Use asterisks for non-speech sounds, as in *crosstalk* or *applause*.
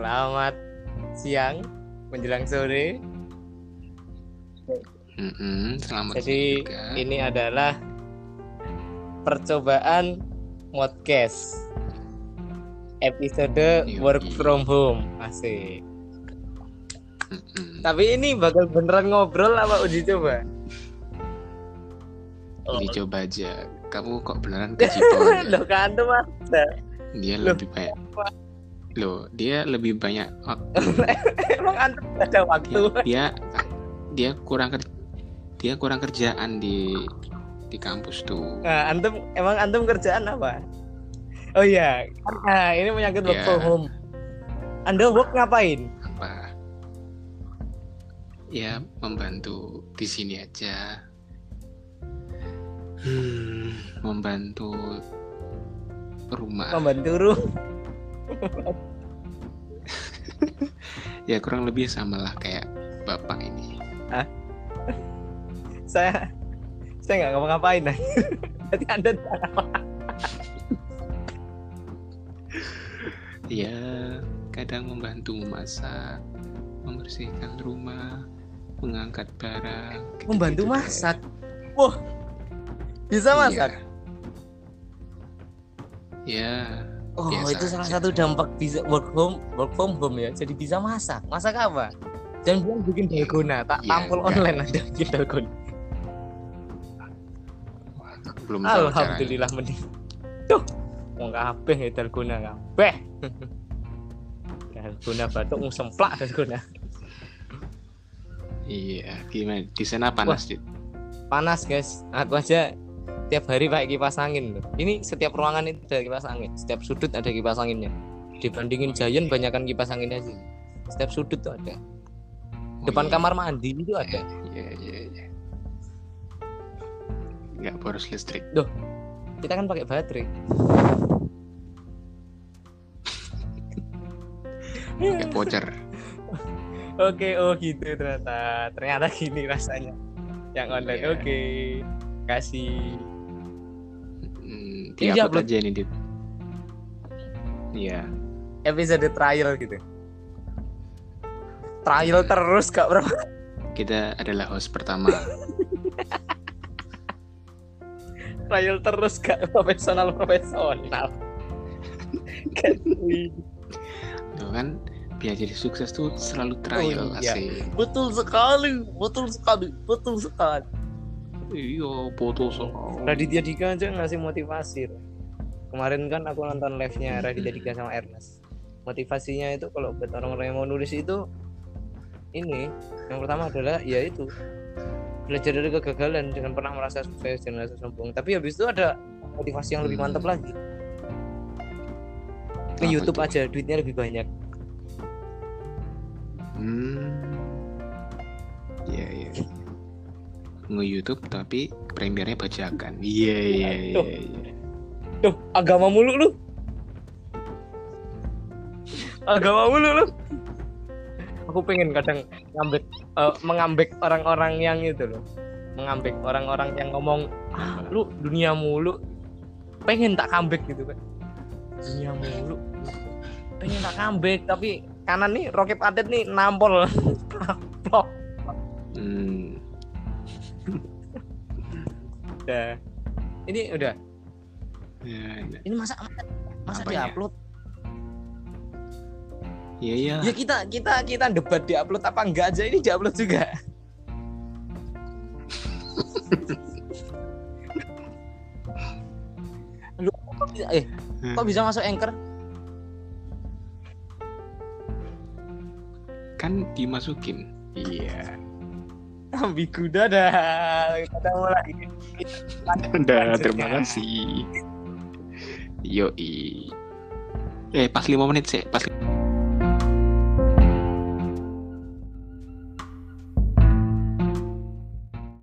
Selamat siang menjelang sore. Mm-mm, selamat Jadi juga. ini adalah percobaan podcast episode Yoi. work from home asik. Mm-mm. Tapi ini bakal beneran ngobrol apa uji coba? Oh. Dicoba aja. Kamu kok beneran *laughs* ke Cipol ya? Loh kan tuh ada. Dia Loh. lebih banyak. Loh, dia lebih banyak waktu. *laughs* Emang antum ada waktu? Dia dia kurang ker- dia kurang kerjaan di di kampus tuh. Nah, antum emang antum kerjaan apa? Oh iya, nah, ini menyangkut work Ya. from home. Anda work ngapain? Apa? Ya membantu di sini aja. Hmm, membantu rumah. Membantu ru. Ya kurang lebih sama lah kayak bapak ini. Saya saya nggak ngapa-ngapain. Berarti Anda? Ya, kadang membantu memasak, membersihkan rumah, mengangkat barang. Membantu deh. masak. Wah, bisa Iya. masak. Ya, Oh, Biasa itu salah aja. satu dampak bisa work home, work from home ya. Jadi bisa masak. Masak apa? Jangan bilang bikin dalgona, tak Iya, tampil enggak. online ada bikin dalgona. belum tahu. Alhamdulillah mending. Tuh, wong kabeh ya dalgona kabeh. *laughs* dalgona batuk mau semplak dalgona. Iya, gimana? Di sana panas, Dit. Panas, guys. Aku aja tiap hari pakai kipas angin loh. Ini setiap ruangan itu ada kipas angin. Setiap sudut ada kipas anginnya. Dibandingin Giant banyakkan kipas anginnya sih. Setiap sudut tuh ada. Oh, Depan iya. kamar mandi itu ada. Iya, iya, iya. Nggak boros listrik. Kita kan pakai baterai. Pakai voucher. Oke, oh gitu ternyata. Ternyata gini rasanya. Yang online. Iya. Oke. Kasih. Ini diupload diupload. aja ini, Dit. Iya. episode trial gitu. Trial terus gak pernah Kita adalah host pertama. *laughs* trial terus gak profesional profesional. *laughs* Kasih. Tuh kan biar jadi sukses tuh selalu trial iya. asik. Betul sekali, betul sekali, betul sekali. Iya, foto soal. Raditya Dika aja ngasih motivasi. loh. Kemarin kan aku nonton live-nya Raditya Dika sama Ernest. Motivasinya itu kalau buat orang-orang yang mau nulis itu ini yang pertama adalah ya itu belajar dari kegagalan jangan pernah merasa sukses jangan merasa sombong tapi habis itu ada motivasi yang lebih Hmm. mantap lagi ke YouTube aja duitnya lebih banyak Nge-YouTube tapi premiernya bajakan. Iya, iya, iya, iya. Tuh, agama mulu lu. Agama mulu lu. Aku pengen kadang ngambek eh, mengambek orang-orang yang itu loh. Mengambek orang-orang yang ngomong, "Ah, lu dunia mulu." Pengen tak comeback gitu kan. Dunia mulu. Pengen tak comeback tapi kanan nih Rocket Atet nih nampol. *laughs* Plok. Hmm. Udah. Ini udah. Ya, ya. Ini masa masa Apanya? diupload? Iya, iya. Ya kita kita kita debat di upload apa enggak aja ini di upload juga. *laughs* Lu kok bisa, eh kok bisa masuk anchor? Kan dimasukin. Iya. Ambigu dadah. Kita mulai. Udah, Lanjutnya. terima kasih. Yoi. Eh, pas 5 menit sih, pas